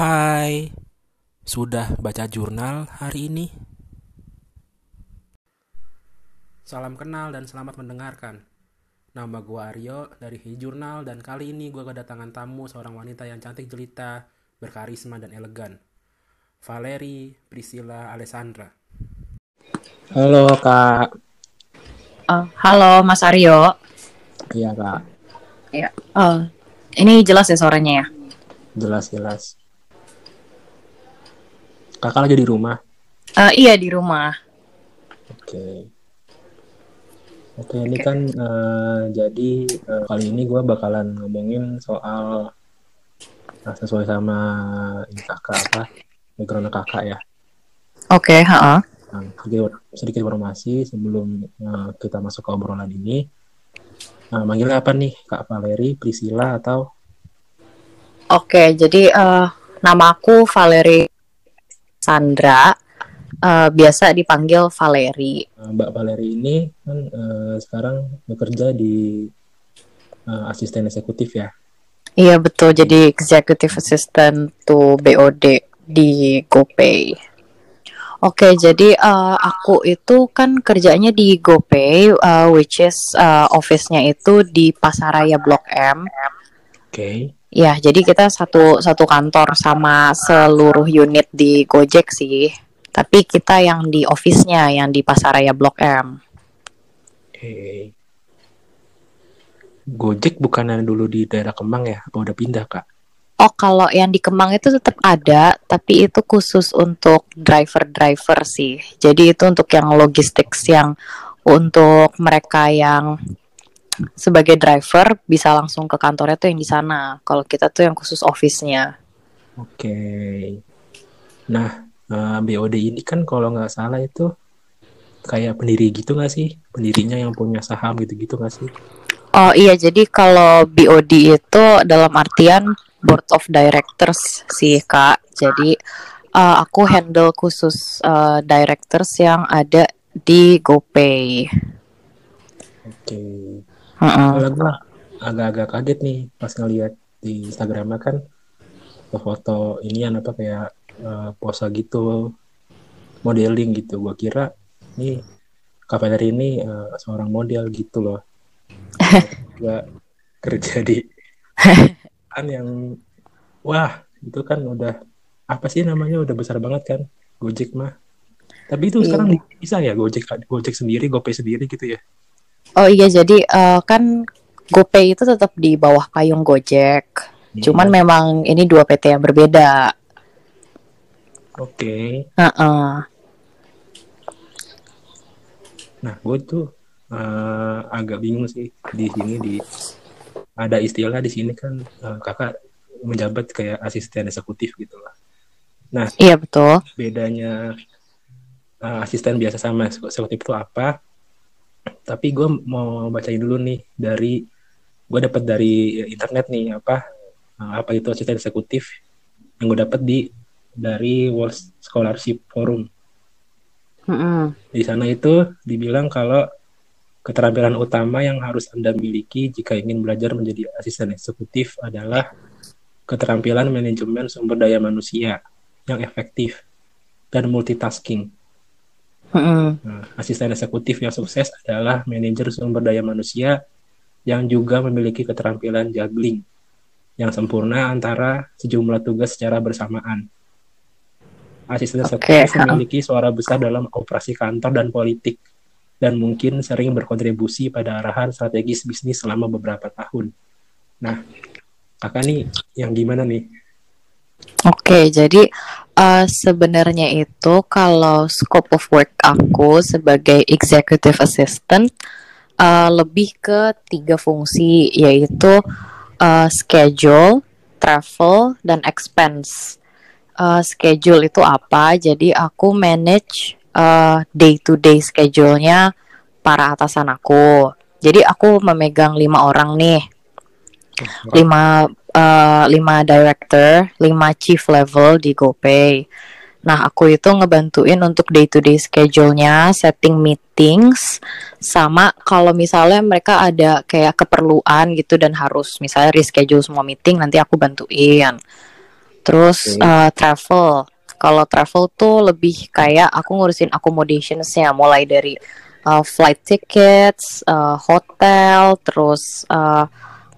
Hai, sudah baca jurnal hari ini? Salam kenal dan selamat mendengarkan. Nama gue Aryo dari Hi Jurnal dan kali ini gue kedatangan tamu seorang wanita yang cantik jelita, berkarisma dan elegan. Valeri Priscilla Alessandra. Halo kak. Uh, halo Mas Aryo. Iya kak. Iya. Uh, ini jelas ya suaranya ya? Jelas jelas. Kakak lagi di rumah? Uh, iya di rumah. Oke. Oke, ini kan uh, jadi uh, kali ini gue bakalan ngomongin soal uh, sesuai sama ini kakak apa background kakak ya. Oke, okay, Nah, sedikit, sedikit informasi sebelum uh, kita masuk ke obrolan ini. Uh, manggilnya apa nih, Kak Valeri, Priscilla atau? Oke, okay, jadi uh, nama aku Valeri Sandra uh, biasa dipanggil Valeri. Mbak Valeri ini kan uh, sekarang bekerja di uh, asisten eksekutif ya? Iya betul, jadi executive assistant to BOD di GoPay. Oke, okay, jadi uh, aku itu kan kerjanya di GoPay, uh, which is uh, office-nya itu di Pasaraya Blok M. Oke. Okay. Ya, jadi kita satu satu kantor sama seluruh unit di Gojek sih. Tapi kita yang di office-nya yang di Pasaraya Blok M. Oke. Gojek bukan dulu di daerah Kemang ya? Apa udah pindah, Kak? Oh, kalau yang di Kemang itu tetap ada, tapi itu khusus untuk driver-driver sih. Jadi itu untuk yang logistik yang untuk mereka yang sebagai driver bisa langsung ke kantornya tuh yang di sana. Kalau kita tuh yang khusus office-nya. Oke. Nah, uh, eh, BOD ini kan kalau nggak salah itu kayak pendiri gitu nggak sih? Pendirinya yang punya saham gitu-gitu nggak sih? Oh iya, jadi kalau BOD itu dalam artian board of directors sih kak. Jadi uh, aku handle khusus uh, directors yang ada di GoPay. Oke. Okay. Uh -uh. agak-agak kaget nih pas ngeliat di Instagramnya kan foto ini apa kayak uh, posa gitu modeling gitu gue kira ini kafe ini uh, seorang model gitu loh gak kerja di kan yang wah itu kan udah apa sih namanya udah besar banget kan Gojek mah tapi itu iya. sekarang bisa ya Gojek Gojek sendiri GoPay sendiri gitu ya oh iya jadi uh, kan GoPay itu tetap di bawah payung Gojek hmm. cuman memang ini dua PT yang berbeda Oke. Okay. Uh -uh. Nah, gue tuh uh, agak bingung sih di sini di ada istilah di sini kan uh, kakak menjabat kayak asisten eksekutif gitu lah. Nah, iya betul. Bedanya uh, asisten biasa sama eksekutif itu apa? Tapi gue mau bacain dulu nih dari gue dapat dari internet nih apa apa itu asisten eksekutif yang gue dapat di dari World Scholarship Forum. Mm-hmm. Di sana itu dibilang kalau keterampilan utama yang harus Anda miliki jika ingin belajar menjadi asisten eksekutif adalah keterampilan manajemen sumber daya manusia yang efektif dan multitasking. Nah, asisten eksekutif yang sukses adalah manajer sumber daya manusia yang juga memiliki keterampilan juggling yang sempurna antara sejumlah tugas secara bersamaan asisten okay. memiliki suara besar dalam operasi kantor dan politik dan mungkin sering berkontribusi pada arahan strategis bisnis selama beberapa tahun. Nah, kakak nih yang gimana nih? Oke, okay, jadi uh, sebenarnya itu kalau scope of work aku sebagai executive assistant uh, lebih ke tiga fungsi yaitu uh, schedule, travel, dan expense uh, schedule itu apa. Jadi aku manage uh, day to day schedule-nya para atasan aku. Jadi aku memegang lima orang nih, lima uh, lima director, lima chief level di GoPay. Nah, aku itu ngebantuin untuk day to day schedule-nya, setting meetings, sama kalau misalnya mereka ada kayak keperluan gitu dan harus misalnya reschedule semua meeting, nanti aku bantuin Terus okay. uh, travel. Kalau travel tuh lebih kayak aku ngurusin accommodations-nya mulai dari uh, flight tickets, uh, hotel, terus uh,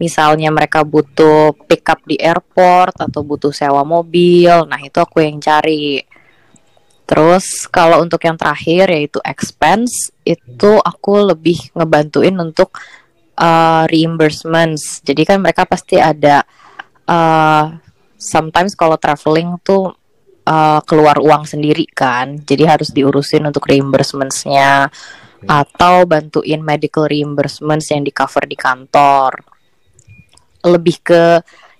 misalnya mereka butuh pick up di airport atau butuh sewa mobil. Nah, itu aku yang cari. Terus kalau untuk yang terakhir yaitu expense itu aku lebih ngebantuin untuk uh, reimbursements. Jadi kan mereka pasti ada uh, sometimes kalau traveling tuh uh, keluar uang sendiri kan, jadi harus diurusin untuk reimbursementsnya hmm. atau bantuin medical reimbursements yang di cover di kantor. Lebih ke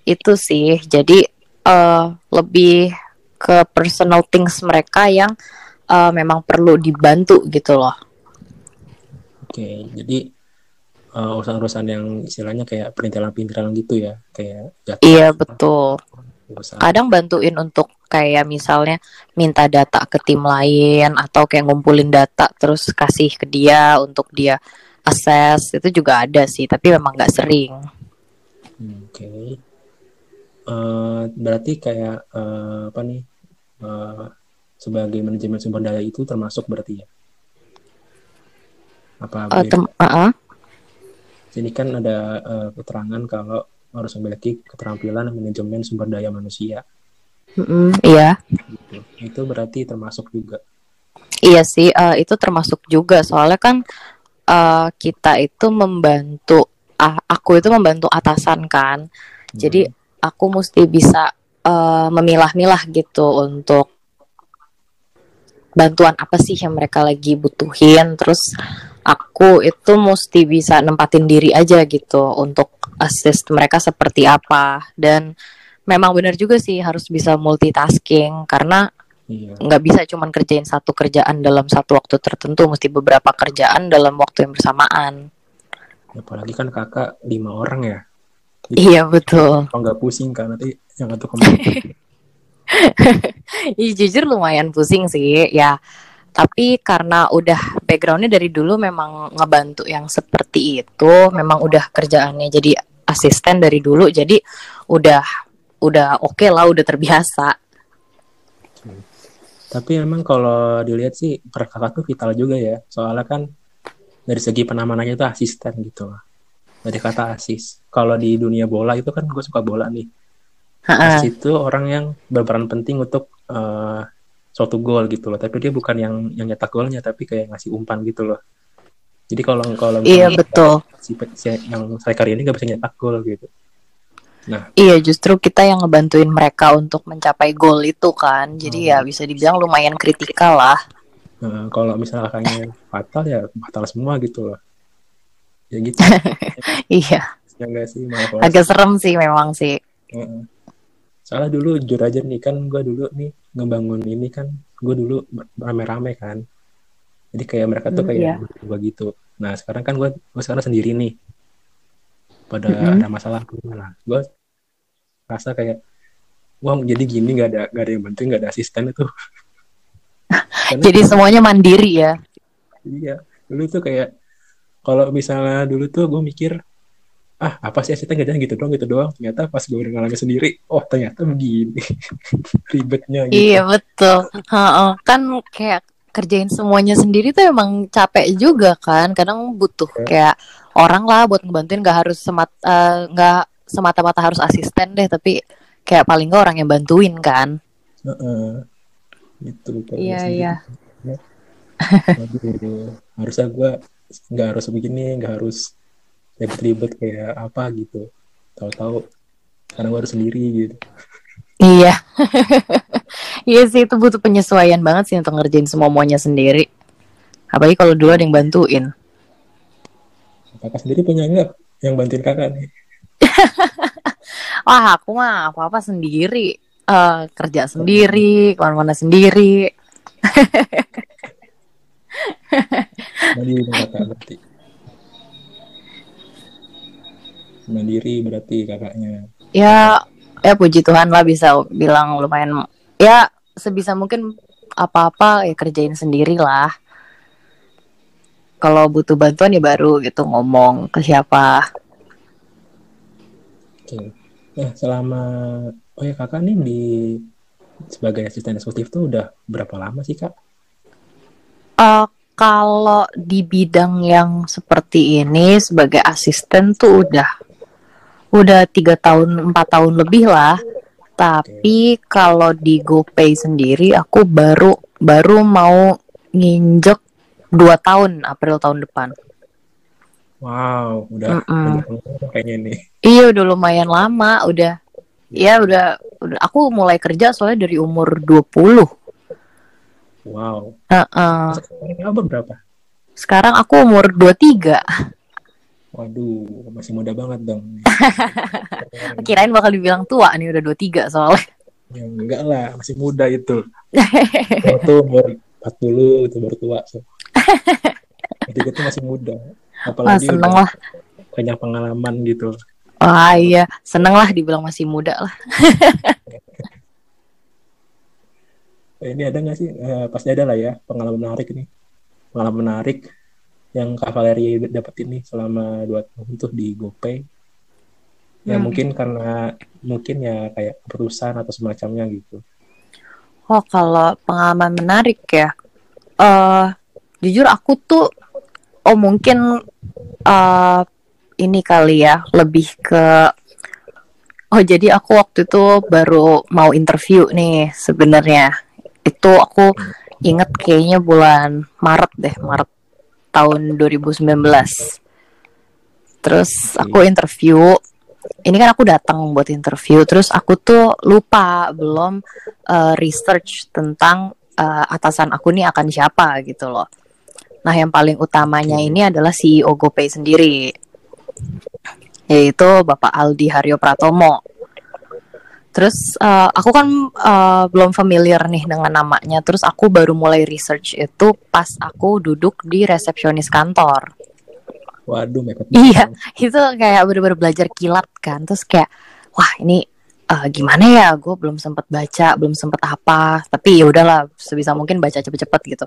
itu sih, jadi uh, lebih ke personal things mereka yang uh, memang perlu dibantu gitu loh. Oke, jadi uh, urusan-urusan yang istilahnya kayak perintilan-perintilan gitu ya, kayak Iya betul kadang bantuin untuk kayak misalnya minta data ke tim lain atau kayak ngumpulin data terus kasih ke dia untuk dia assess itu juga ada sih tapi memang nggak sering. Oke, okay. uh, eh, berarti kayak uh, apa nih uh, sebagai manajemen sumber daya itu termasuk berarti ya? Apa? Uh, tem- uh -uh. Sini kan ada uh, keterangan kalau harus memiliki keterampilan manajemen sumber daya manusia. Mm-hmm, iya. Gitu. Itu berarti termasuk juga. Iya sih, uh, itu termasuk juga. Soalnya kan uh, kita itu membantu, uh, aku itu membantu atasan kan. Hmm. Jadi aku mesti bisa uh, memilah-milah gitu untuk bantuan apa sih yang mereka lagi butuhin. Terus aku itu mesti bisa nempatin diri aja gitu untuk assist mereka seperti apa dan memang benar juga sih harus bisa multitasking karena iya. nggak iya. bisa cuman kerjain satu kerjaan dalam satu waktu tertentu mesti beberapa kerjaan dalam waktu yang bersamaan apalagi kan kakak lima orang ya. Jadi, iya betul. kalau nggak pusing kan nanti yang satu ke mana Iya jujur lumayan pusing sih ya. Tapi karena udah backgroundnya dari dulu memang ngebantu yang seperti itu memang udah kerjaannya jadi asisten dari dulu jadi udah udah oke okay lah udah terbiasa. Tapi emang kalau dilihat sih kakak tuh vital juga ya. Soalnya kan dari segi penamanannya itu asisten gitu dari kata asis kalau di dunia bola itu kan gue suka bola nih. Asis itu orang yang berperan penting untuk uh, suatu gol gitu loh. Tapi dia bukan yang yang nyetak golnya tapi kayak ngasih umpan gitu loh. Jadi kalau kalau iya betul. si, si yang striker ini nggak bisa nyetak gol gitu. Nah. Iya justru kita yang ngebantuin mereka untuk mencapai gol itu kan. Jadi hmm. ya bisa dibilang lumayan kritikal lah nah, kalau misalnya kakaknya fatal ya fatal semua gitu loh. Ya gitu. Iya. Ya sih agak serem sih memang sih. Soalnya dulu jujur aja nih kan gue dulu nih ngebangun ini kan gue dulu rame-rame kan. Jadi kayak mereka tuh hmm, kayak yeah. gue gitu. Nah sekarang kan gue gue sekarang sendiri nih. Pada mm -hmm. ada masalah nah gue rasa kayak wah jadi gini nggak ada nggak ada yang bantuin nggak ada asisten itu jadi semuanya mandiri ya? Iya. Dulu tuh kayak kalau misalnya dulu tuh gue mikir ah apa sih asisten kerjanya gitu doang gitu doang? Ternyata pas gue ngalamin sendiri oh ternyata begini. Ribetnya gitu. Iya betul. Ha kan kayak kerjain semuanya sendiri tuh emang capek juga kan? Kadang butuh ya. kayak orang lah buat ngebantuin. Nggak harus semat eh, nggak uh, semata-mata harus asisten deh tapi kayak paling nggak orang yang bantuin kan? Uh -uh. Itu iya iya. harusnya gue nggak harus begini nggak harus ribet-ribet kayak apa gitu. Tahu-tahu karena gue harus sendiri gitu. Iya. Iya sih itu butuh penyesuaian banget sih untuk ngerjain semua semuanya sendiri. Apalagi kalau dulu ada yang bantuin. Kakak sendiri punya nggak yang bantuin kakak nih? Wah aku mah apa apa sendiri uh, kerja sendiri ke mana-mana sendiri. Jadi kakak berarti. Mandiri berarti kakaknya. Ya ya puji Tuhan lah bisa bilang lumayan ya sebisa mungkin apa-apa ya kerjain sendiri lah. Kalau butuh bantuan ya baru gitu ngomong ke siapa. Oke. Nah selama oh ya kakak nih di sebagai asisten eksekutif tuh udah berapa lama sih kak? Uh, kalau di bidang yang seperti ini sebagai asisten tuh udah udah tiga tahun empat tahun lebih lah. Tapi okay. kalau di GoPay sendiri aku baru baru mau nginjek dua tahun April tahun depan. Wow, udah mm -mm. kayaknya nih. Iya, udah lumayan lama, udah. Ya udah, udah aku mulai kerja soalnya dari umur 20. Wow. Uh -uh. Sekarang berapa? Sekarang aku umur 23. Waduh, masih muda banget dong. Kirain bakal dibilang tua nih udah 23 soalnya. Ya enggak lah, masih muda itu. Waktu umur 40 itu baru tua. So. Jadi itu masih muda. Apalagi Wah, seneng lah. banyak pengalaman gitu. Wah iya, seneng lah dibilang masih muda lah. ini ada nggak sih? Uh, pasti ada lah ya pengalaman menarik ini. Pengalaman menarik yang Kak Valeria dapetin nih selama dua tahun tuh di GoPay. Ya hmm. mungkin karena mungkin ya kayak perusahaan atau semacamnya gitu. Oh kalau pengalaman menarik ya, uh, jujur aku tuh oh mungkin uh, ini kali ya lebih ke oh jadi aku waktu itu baru mau interview nih sebenarnya. Itu aku inget kayaknya bulan Maret deh Maret tahun 2019 terus aku interview ini kan aku datang buat interview terus aku tuh lupa belum uh, research tentang uh, atasan aku nih akan siapa gitu loh. Nah, yang paling utamanya ini adalah CEO GoPay sendiri, yaitu Bapak Aldi Haryo Pratomo. Terus uh, aku kan uh, belum familiar nih dengan namanya. Terus aku baru mulai research itu pas aku duduk di resepsionis kantor. Waduh, mepet. Iya, itu kayak bener-bener belajar kilat kan. Terus kayak, wah ini uh, gimana ya? Gue belum sempat baca, belum sempat apa. Tapi ya udahlah, sebisa mungkin baca cepet-cepet gitu.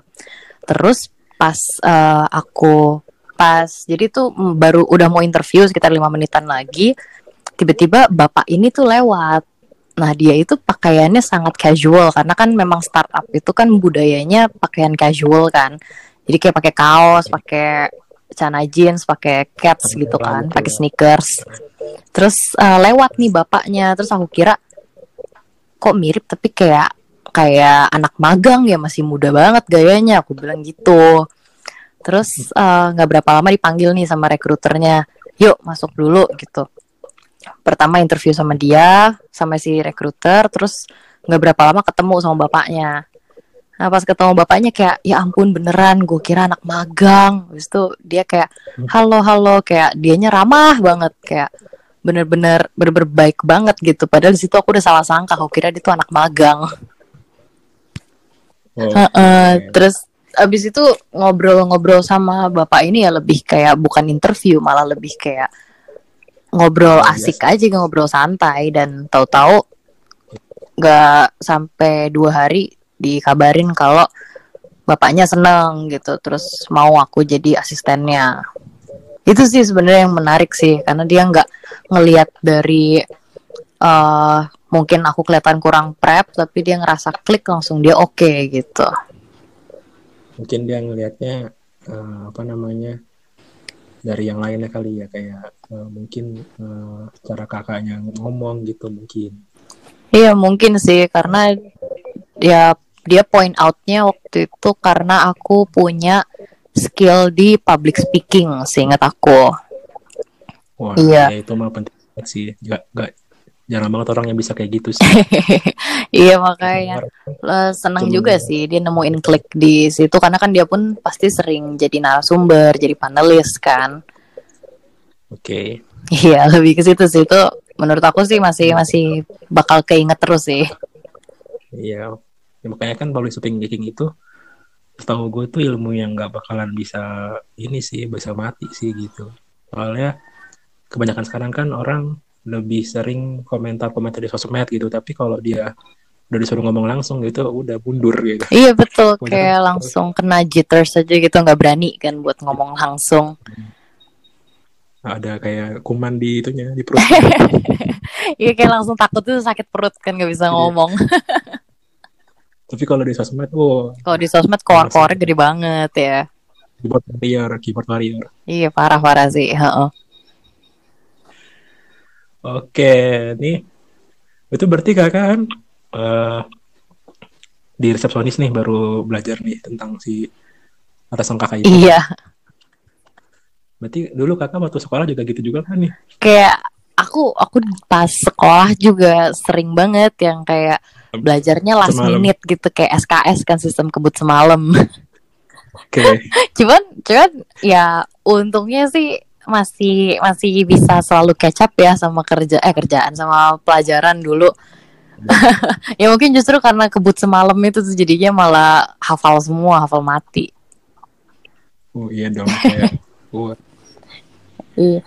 Terus pas uh, aku pas. Jadi tuh mm, baru udah mau interview sekitar lima menitan lagi tiba-tiba bapak ini tuh lewat. Nah dia itu pakaiannya sangat casual karena kan memang startup itu kan budayanya pakaian casual kan. Jadi kayak pakai kaos pakai celana jeans pakai caps gitu kan pakai sneakers. Terus uh, lewat nih bapaknya. Terus aku kira kok mirip tapi kayak kayak anak magang ya masih muda banget gayanya. Aku bilang gitu terus eh, nggak uh, berapa lama dipanggil nih sama rekruternya. Yuk masuk dulu gitu. Pertama interview sama dia sama si rekruter terus nggak berapa lama ketemu sama bapaknya. Nah pas ketemu bapaknya kayak ya ampun beneran gue kira anak magang. Habis itu dia kayak halo halo kayak dianya ramah banget kayak bener-bener bener-bener baik banget gitu. Padahal di situ aku udah salah sangka aku kira dia tuh anak magang. Oh, uh, uh, terus abis itu ngobrol-ngobrol sama bapak ini ya lebih kayak bukan interview malah lebih kayak ngobrol oh, asik yes. aja ngobrol santai. Dan tahu-tahu nggak sampai dua hari dikabarin kalau bapaknya seneng gitu. Terus mau aku jadi asistennya. Itu sih sebenarnya yang menarik sih karena dia nggak ngelihat dari uh, mungkin aku kelihatan kurang prep tapi dia ngerasa klik langsung dia oke okay, gitu mungkin dia ngelihatnya uh, apa namanya dari yang lainnya kali ya kayak uh, mungkin uh, cara kakaknya ngomong gitu mungkin. Iya mungkin sih karena dia dia point outnya waktu itu karena aku punya skill di public speaking seingat aku. Wah, iya. ya itu mah penting sih gak, gak jarang banget orang yang bisa kayak gitu sih. iya makanya seneng Cuma... juga sih dia nemuin klik di situ karena kan dia pun pasti sering jadi narasumber, jadi panelis kan. Oke. Okay. Iya lebih ke situ sih itu menurut aku sih masih masih bakal keinget terus sih. Iya, ya, makanya kan public speaking itu setahu gue tuh ilmu yang nggak bakalan bisa ini sih bisa mati sih gitu. Soalnya kebanyakan sekarang kan orang lebih sering komentar-komentar di sosmed gitu tapi kalau dia udah disuruh ngomong langsung gitu udah mundur gitu iya betul Kemudian kayak langsung kena jitters aja gitu nggak berani kan buat ngomong langsung ada kayak kuman di itunya di perut. Iya kayak langsung takut tuh sakit perut kan nggak bisa Iya. ngomong. Tapi kalau di sosmed, wow, Kalau di sosmed keluar-keluar gede banget ya. keyboard warrior, keyboard warrior. Iya parah-parah sih. heeh. Oke, nih itu berarti kakak kan eh, di resepsionis nih baru belajar nih tentang si atasan kakak itu. Iya. Berarti dulu kakak waktu sekolah juga gitu juga kan nih? Kayak aku aku pas sekolah juga sering banget yang kayak belajarnya last Semalam. minute gitu kayak SKS kan sistem kebut semalam. Oke, cuman cuman ya untungnya sih masih masih bisa selalu catch up ya sama kerja eh kerjaan sama pelajaran dulu. ya mungkin justru karena kebut semalam itu tuh jadinya malah hafal semua, hafal mati. oh iya dong kayak. Iya.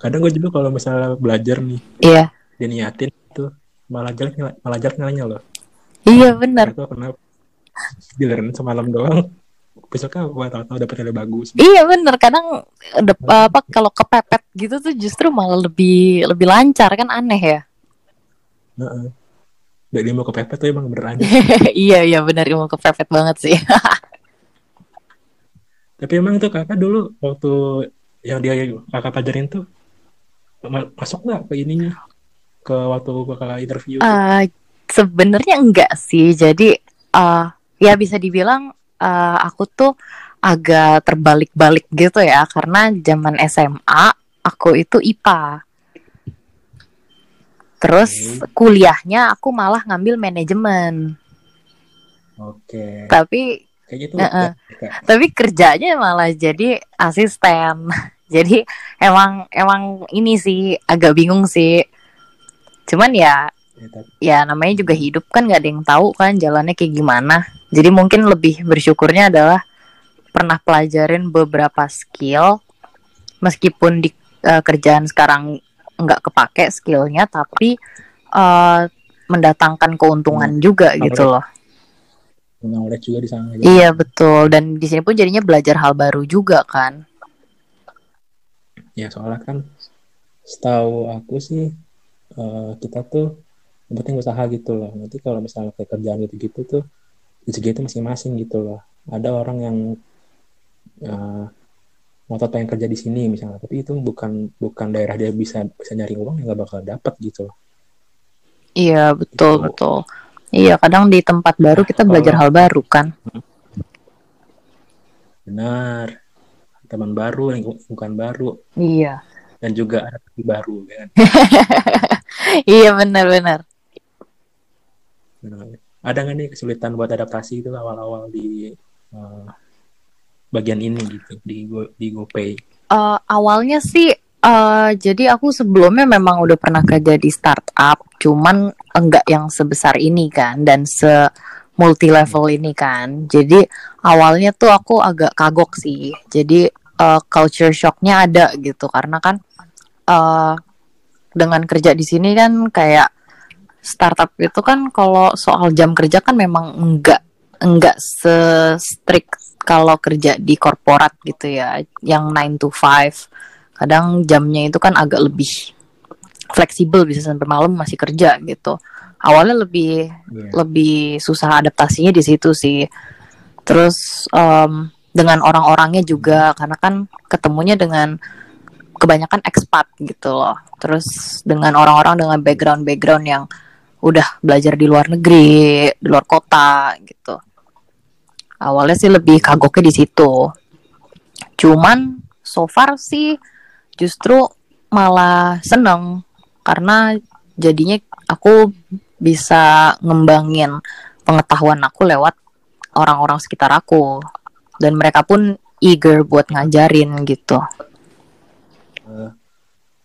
Kadang gue juga kalau misalnya belajar nih, Iya. dia niatin tuh malah jelek malah jelek nilainya loh. Iya benar. Itu kenapa? Giliran semalam doang. Besoknya gue tahu-tahu dapet nilai bagus. Iya bener kadang dep- apa kalau kepepet gitu tuh justru malah lebih lebih lancar kan aneh ya. Heeh. Dari ilmu kepepet tuh emang beneran. iya iya benar ilmu kepepet banget sih. Tapi emang tuh kakak dulu waktu yang dia kakak pelajarin tuh ma- masuk nggak ke ininya? Ke waktu kakak interview? Eh, Sebenarnya enggak sih. Jadi eh ya bisa dibilang eh, aku tuh agak terbalik-balik gitu ya karena zaman SMA aku itu IPA. Terus kuliahnya aku malah ngambil manajemen. Oke. Tapi Kayaknya tuh ya, Kak. tapi kerjanya malah jadi asisten. jadi emang emang ini sih agak bingung sih. Cuman ya Ya, ya namanya juga hidup kan nggak ada yang tahu kan jalannya kayak gimana. Jadi mungkin lebih bersyukurnya adalah pernah pelajarin beberapa skill meskipun di eh, kerjaan sekarang nggak kepake skillnya tapi eh, mendatangkan keuntungan juga gitu loh. knowledge juga di sana. ya. Iya betul dan di sini pun jadinya belajar hal baru juga kan. Ya soalnya kan setahu aku sih eh, kita tuh yang penting usaha gitu loh. Nanti kalau misalnya kayak kerjaan gitu-gitu tuh rezeki itu masing-masing gitu loh. Ada orang yang eh, ngotot pengen kerja di sini misalnya, tapi itu bukan bukan daerah dia bisa bisa nyari uang yang gak bakal dapat gitu loh. Iya betul Gitu. betul. Iya kadang di tempat baru kita belajar hal baru kan. Benar. Teman baru, lingkung- lingkungan baru, Iya. dan juga adaptasi baru kan. iya benar-benar. Ada nggak nih kesulitan buat adaptasi itu awal-awal di eh, bagian ini gitu di Go, di GoPay? Eh, awalnya sih eh jadi aku sebelumnya memang udah pernah kerja di startup, cuman enggak yang sebesar ini kan dan se multi level ini kan. Jadi awalnya tuh aku agak kagok sih. Jadi eh, culture shocknya ada gitu karena kan eh dengan kerja di sini kan kayak startup itu kan kalau soal jam kerja kan memang enggak enggak se strict kalau kerja di korporat gitu ya yang 9 to 5 kadang jamnya itu kan agak lebih fleksibel bisa sampai malam masih kerja gitu. Awalnya lebih Iya. lebih susah adaptasinya di situ sih. Terus em, dengan orang-orangnya juga karena kan ketemunya dengan kebanyakan expat gitu loh. Terus dengan orang-orang dengan background-background yang udah belajar di luar negeri di luar kota gitu. Awalnya sih lebih kagoknya di situ. Cuman so far sih justru malah seneng karena jadinya aku bisa ngembangin pengetahuan aku lewat orang-orang sekitar aku. Dan mereka pun eager buat ngajarin gitu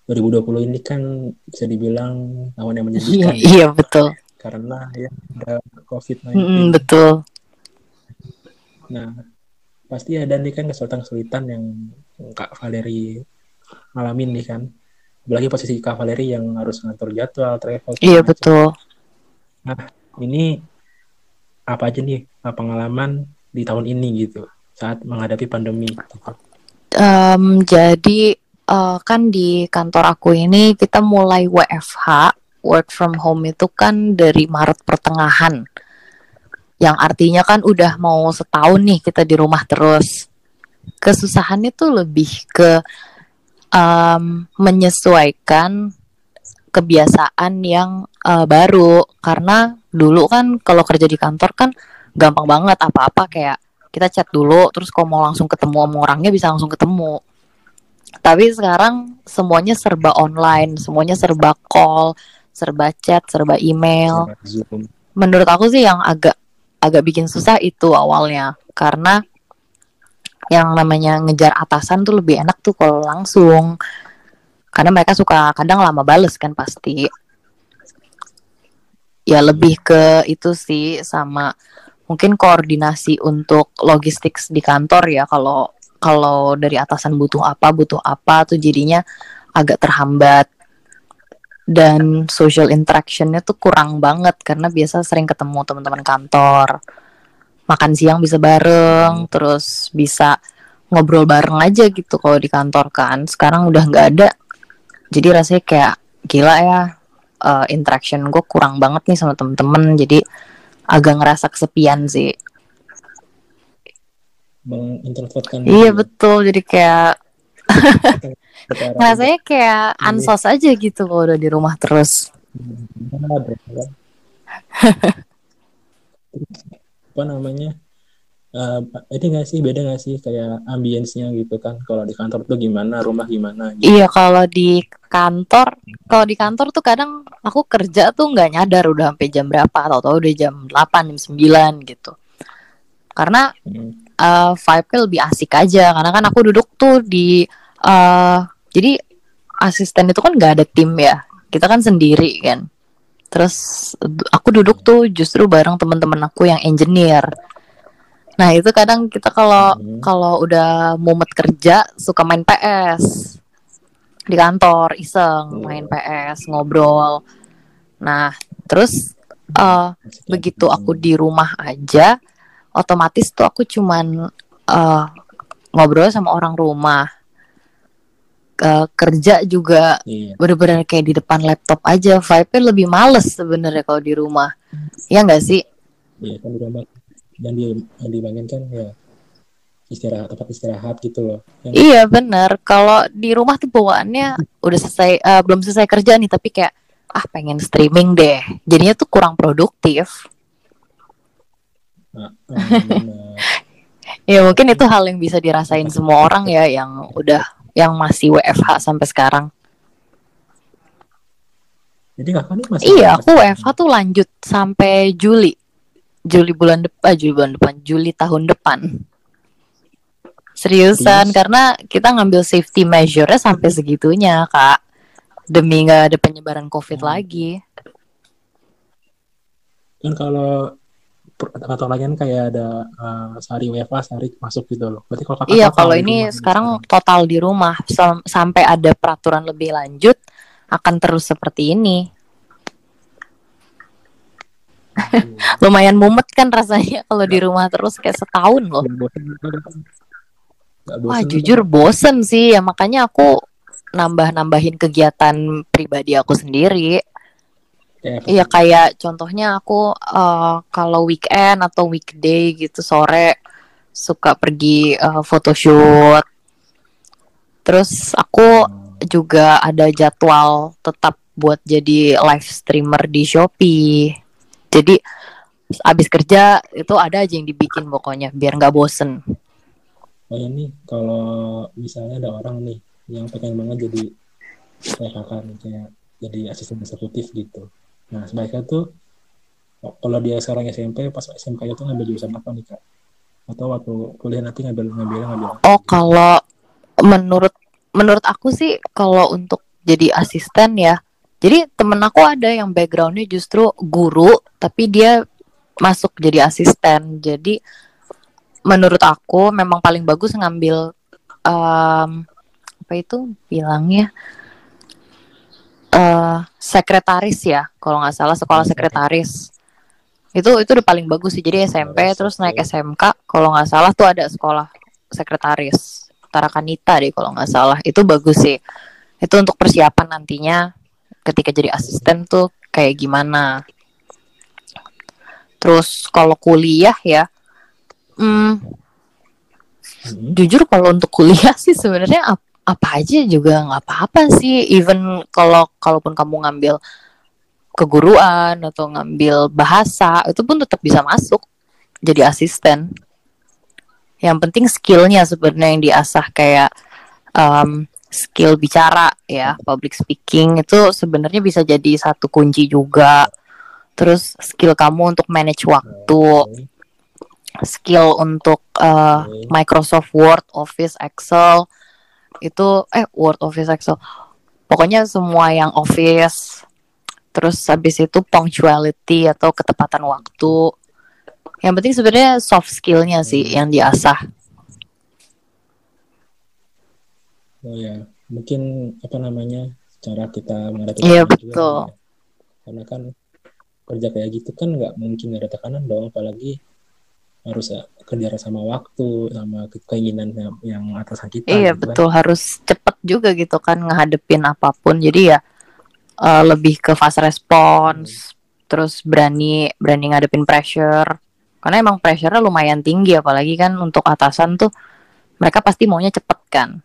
2020 ini kan bisa dibilang tahun yang iya menyedihkan iya betul karena ya ada COVID-19. Mm-mm, betul Nah, pasti ada nih kan kesulitan-kesulitan yang Kak Valeri ngalamin nih kan. Apalagi posisi Kak Valeri yang harus ngatur jadwal, travel. iya macam. betul Ini apa aja nih pengalaman di tahun ini gitu saat menghadapi pandemi. Em, jadi uh, kan di kantor aku ini kita mulai WFH work from home itu kan dari Maret pertengahan. Yang artinya kan udah mau setahun nih kita di rumah terus. Kesusahannya tuh lebih ke um, menyesuaikan kebiasaan yang uh, baru. Karena dulu kan kalau kerja di kantor kan gampang banget apa-apa kayak kita chat dulu terus kalau mau langsung ketemu sama orangnya bisa langsung ketemu tapi sekarang semuanya serba online semuanya serba call serba chat serba email. Menurut aku sih yang agak agak bikin susah itu awalnya. Karena yang namanya ngejar atasan tuh lebih enak tuh kalau langsung. Karena mereka suka kadang lama bales kan pasti. Ya lebih ke itu sih sama mungkin koordinasi untuk logistik di kantor ya kalau kalau dari atasan butuh apa butuh apa tuh jadinya agak terhambat. Dan social interactionnya tuh kurang banget karena biasa sering ketemu teman-teman kantor. Makan siang bisa bareng terus bisa ngobrol bareng aja gitu kalau di kantor kan. Sekarang udah nggak ada. Jadi rasanya kayak gila ya uh, interaction gue kurang banget nih sama temen-temen. Jadi agak ngerasa kesepian sih mengintrovertkan iya betul. Jadi kayak rasanya kayak iya. ansos aja gitu kalau udah di rumah terus. Apa namanya? Uh, ini gak sih beda gak sih kayak ambience-nya gitu kan? Kalau di kantor tuh gimana? Rumah gimana gitu. iya kalau di kantor kalau di kantor tuh kadang aku kerja tuh nggak nyadar udah sampai jam berapa. Atau tau udah jam 8 jam 9 gitu. Karena hmm. Uh, vibe-nya lebih asik aja. Karena kan aku duduk tuh di uh, jadi asisten itu kan nggak ada tim ya. Kita kan sendiri kan. Terus aku duduk tuh justru bareng teman-teman aku yang engineer. Nah itu kadang kita kalau hmm. kalau udah mumet kerja suka main PS di kantor iseng main PS ngobrol. Nah terus uh, begitu aku di rumah aja otomatis tuh aku cuman uh, ngobrol sama orang rumah. Uh, kerja juga iya. bener-bener kayak di depan laptop aja vibe-nya lebih males sebenarnya kalau di rumah ya nggak sih iya kan di rumah dan di yang dibangunkan ya istirahat tempat istirahat gitu loh. Yang iya benar. Kalau di rumah tuh bawaannya udah selesai uh, belum selesai kerja nih tapi kayak ah pengen streaming deh. Jadinya tuh kurang produktif. Nah, ya mungkin itu hal yang bisa dirasain semua orang ya yang udah yang masih WFH sampai sekarang. Jadi kakak nih masih Iya, aku WFH tuh lanjut sampai Juli. Juli bulan depan, Juli bulan depan, Juli tahun depan. Seriusan, yes. karena kita ngambil safety measure-nya sampai segitunya, Kak. Demi nggak ada penyebaran COVID hmm. lagi. Kan kalau atau lagi kan kayak ada uh, sehari WFA, sehari masuk gitu loh. Berarti kalau Iya, kalau ini sekarang total di rumah Sam sampai ada peraturan lebih lanjut akan terus seperti ini. Lumayan mumet kan rasanya kalau di rumah terus kayak setahun loh. Wah jujur bosen sih ya makanya aku nambah-nambahin kegiatan pribadi aku sendiri. Iya kayak contohnya aku uh, kalau weekend atau weekday gitu sore suka pergi uh, photoshoot. Terus aku juga ada jadwal tetap buat jadi live streamer di Shopee. Jadi abis kerja itu ada aja yang dibikin pokoknya biar nggak bosen. Oh ya nih kalau misalnya ada orang nih yang pengen banget jadi kakak nih kayak jadi asisten eksekutif gitu. Nah sebaiknya tuh kalau dia sekarang SMP pas SMK itu ngambil jurusan apa nih kak? Atau waktu kuliah nanti ngambil ngambil ngambil? Oh kalau menurut menurut aku sih kalau untuk jadi asisten ya jadi temen aku ada yang backgroundnya justru guru, tapi dia masuk jadi asisten. Jadi menurut aku memang paling bagus ngambil um, apa itu bilangnya uh, sekretaris ya, kalau nggak salah sekolah sekretaris. Itu itu udah paling bagus sih. Jadi SMP terus naik SMK, kalau nggak salah tuh ada sekolah sekretaris. Tarakanita deh kalau nggak salah. Itu bagus sih. Itu untuk persiapan nantinya ketika jadi asisten tuh kayak gimana. Terus kalau kuliah ya, hmm, hmm. jujur kalau untuk kuliah sih sebenarnya ap apa aja juga nggak apa-apa sih. Even kalau kalaupun kamu ngambil keguruan atau ngambil bahasa itu pun tetap bisa masuk jadi asisten. Yang penting skillnya sebenarnya yang diasah kayak um, skill bicara ya, public speaking itu sebenarnya bisa jadi satu kunci juga. Terus skill kamu untuk manage waktu, skill untuk uh, Microsoft Word, Office, Excel itu eh Word, Office, Excel. Pokoknya semua yang Office terus habis itu punctuality atau ketepatan waktu yang penting sebenarnya soft skillnya sih hmm. yang diasah oh ya mungkin apa namanya cara kita menghadapi iya betul juga, karena kan kerja kayak gitu kan nggak mungkin ada tekanan dong apalagi harus ya, kerja sama waktu sama keinginan yang atasan kita iya gitu kan. betul kan. harus cepet juga gitu kan ngehadepin apa pun jadi ya uh, lebih ke fast response, hmm. terus berani berani ngadepin pressure. Karena emang pressure-nya lumayan tinggi apalagi kan untuk atasan tuh mereka pasti maunya cepet kan.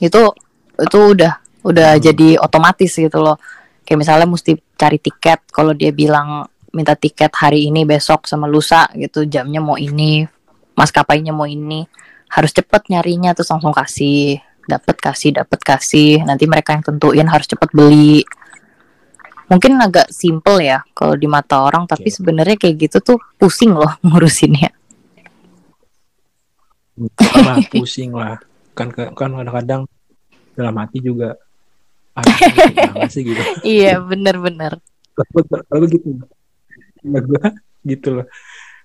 Itu itu udah udah hmm. jadi otomatis gitu loh. Kayak misalnya mesti cari tiket kalau dia bilang minta tiket hari ini besok sama lusa gitu jamnya mau ini maskapainya mau ini. Harus cepet nyarinya terus langsung kasih. Dapat kasih dapat kasih. Nanti mereka yang tentuin harus cepat beli. Mungkin agak simple ya kalau di mata orang tapi okay. sebenarnya kayak gitu tuh pusing loh ngurusinnya. Lah pusing lah. Kan kan kadang-kadang dalam hati juga sih? gitu. Iya bener-bener. Kalau gitu gue gitu loh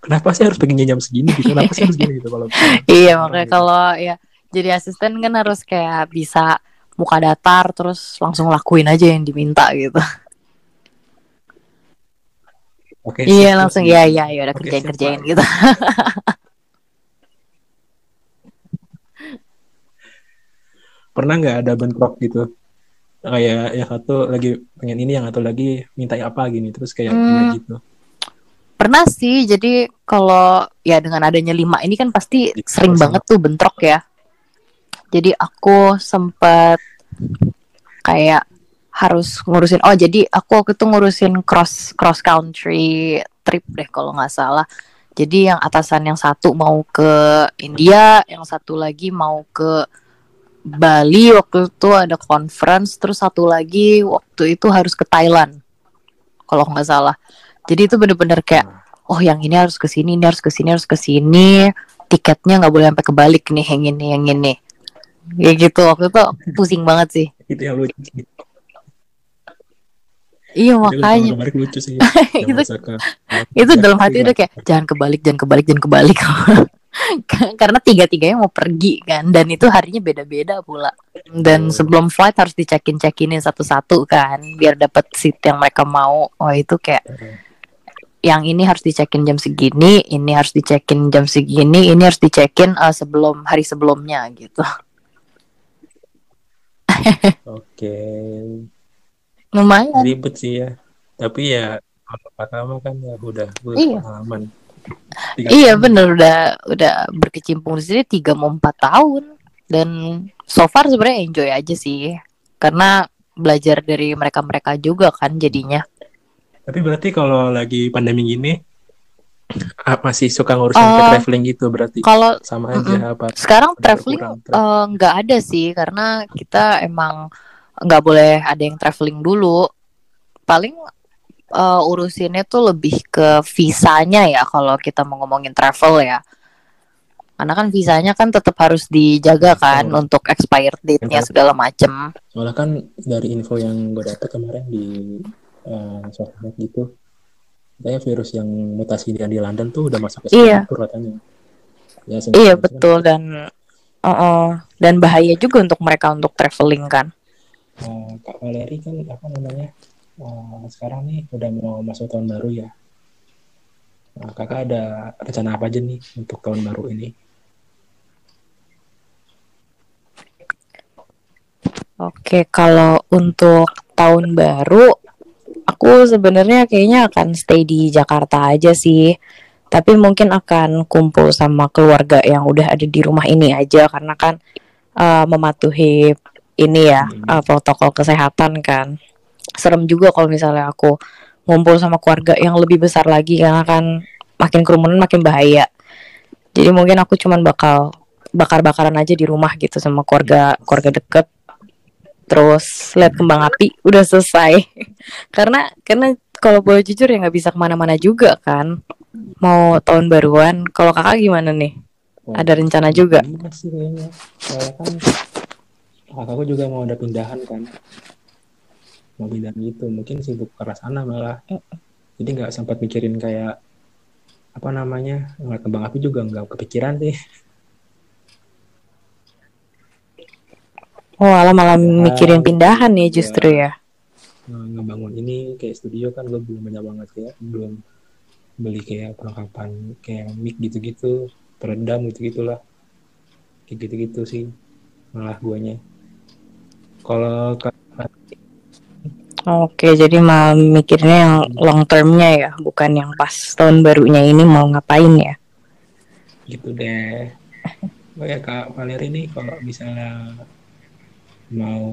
kenapa sih harus pengen jam segini gitu kenapa sih harus gini gitu kalau iya makanya gitu. kalau ya jadi asisten kan harus kayak bisa muka datar terus langsung lakuin aja yang diminta gitu. Oke. iya langsung ya ya ya udah kerjain kerjain gitu. Pernah nggak ada bentrok gitu? Kayak yang satu lagi pengen ini, yang satu lagi minta apa gini, terus kayak hmm. gitu. Pernah sih, jadi kalau ya dengan adanya lima ini kan pasti sering banget tuh bentrok ya. Jadi aku sempat kayak harus ngurusin oh jadi aku waktu itu ngurusin cross cross country trip deh kalau nggak salah. Jadi yang atasan yang satu mau ke India yang satu lagi mau ke Bali waktu itu ada conference terus satu lagi waktu itu harus ke Thailand kalau nggak salah jadi itu bener-bener kayak oh yang ini harus ke sini ini harus ke sini harus ke sini. Tiketnya nggak boleh sampai kebalik nih yang ini yang ini. Ya gitu. Waktu itu pusing banget sih. Itu yang lucu. Iya makanya. lucu sih. Itu itu dalam hati udah kayak jangan kebalik jangan kebalik jangan kebalik. Karena tiga tiganya mau pergi kan. Dan itu harinya beda beda pula. Dan oh. sebelum flight harus dicekin cekinin satu satu kan biar dapat seat yang mereka mau. Oh itu kayak yang ini harus dicekin jam segini, ini harus dicekin jam segini, ini harus dicekin uh, sebelum hari sebelumnya gitu. Oke. Lumayan. Ribet sih ya. Tapi ya kalau pertama kan ya udah iya. pengalaman. Iya bener udah udah berkecimpung di sini tiga mau empat tahun dan so far sebenarnya enjoy aja sih karena belajar dari mereka mereka juga kan jadinya. Tapi berarti kalau lagi pandemi gini Ah, masih suka ngurusin uh, traveling gitu berarti kalau sama aja mm -mm. apa sekarang traveling eh, nggak uh, ada sih karena kita emang nggak boleh ada yang traveling dulu paling uh, urusinnya tuh lebih ke visanya ya kalau kita mau ngomongin travel ya karena kan visanya kan tetap harus dijaga kan oh. untuk expired date-nya segala macem. Soalnya kan dari info yang gue dapet kemarin di uh, sosmed gitu, katanya virus yang mutasi di, di London tuh udah masuk ke iya. katanya. Ya, iya betul dan uh -uh, dan bahaya juga untuk mereka untuk traveling kan. Uh, Kak Valeri kan apa namanya uh, sekarang nih udah mau masuk tahun baru ya. Nah, kakak ada rencana apa aja nih untuk tahun baru ini? Oke, kalau untuk tahun baru, aku sebenarnya kayaknya akan stay di Jakarta aja sih. Tapi mungkin akan kumpul sama keluarga yang udah ada di rumah ini aja karena kan uh, mematuhi ini ya uh, protokol kesehatan kan. Serem juga kalau misalnya aku ngumpul sama keluarga yang lebih besar lagi karena kan makin kerumunan makin bahaya. Jadi mungkin aku cuman bakal bakar-bakaran aja di rumah gitu sama keluarga keluarga deket terus lihat kembang api udah selesai. Karena karena kalau boleh jujur ya nggak bisa ke mana-mana juga kan. Mau tahun baruan kalau kakak gimana nih? Oh, ada rencana juga? sih kayaknya? Soalnya kan kakakku juga mau ada pindahan kan. Mau pindah gitu mungkin sibuk ke sana malah. Jadi nggak sempat mikirin kayak apa namanya ngeliat kembang api juga nggak kepikiran sih Oh, alam malah mikirin pindahan nih justru ya. Ngebangun ini kayak studio kan gue belum banyak banget ya, belum beli kayak perlengkapan kayak mic gitu-gitu, peredam gitu-gitulah. Kayak gitu-gitu sih malah guanya. Kalau Oke, jadi malah mikirnya yang long termnya ya, bukan yang pas tahun barunya ini mau ngapain ya? Gitu deh. Oh ya Kak Valeri nih kalau misalnya mau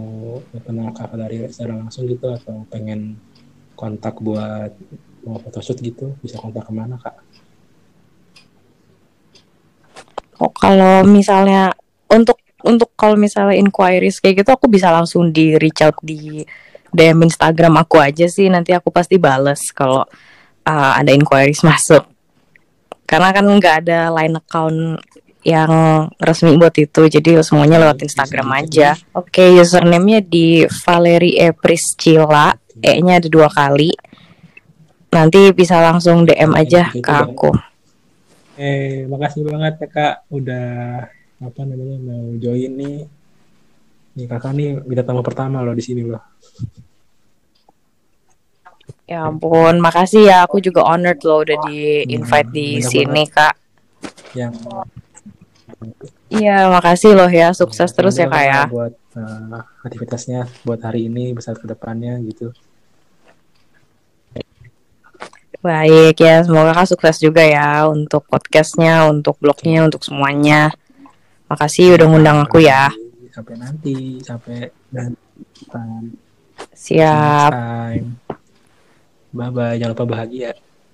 kenal kakak dari secara langsung gitu atau pengen kontak buat mau photoshoot gitu bisa kontak ke mana kak? Oh kalau misalnya untuk untuk kalau misalnya inquiries kayak gitu aku bisa langsung di reach out di DM Instagram aku aja sih nanti aku pasti bales kalau uh, ada inquiries masuk karena kan nggak ada line account yang resmi buat itu. Jadi semuanya lewat Instagram aja. oke okay, username-nya di Valeri E Priscilla E nya ada dua kali. Nanti bisa langsung DM aja ke aku. Eh makasih banget ya kak. Udah apa namanya mau join nih. Nih kakak nih kita tamu pertama loh di sini loh. Ya ampun, makasih ya. Aku juga honored loh udah di invite di sini, Kak. Yang Iya, makasih loh ya. Sukses ya, terus ya kak ya. Buat uh, aktivitasnya buat hari ini besar ke depannya gitu. Baik ya, semoga kak sukses juga ya untuk podcastnya, untuk blognya, untuk semuanya. Makasih udah ngundang aku ya. Sampai nanti, sampai dan Siap. Bye bye, jangan lupa bahagia.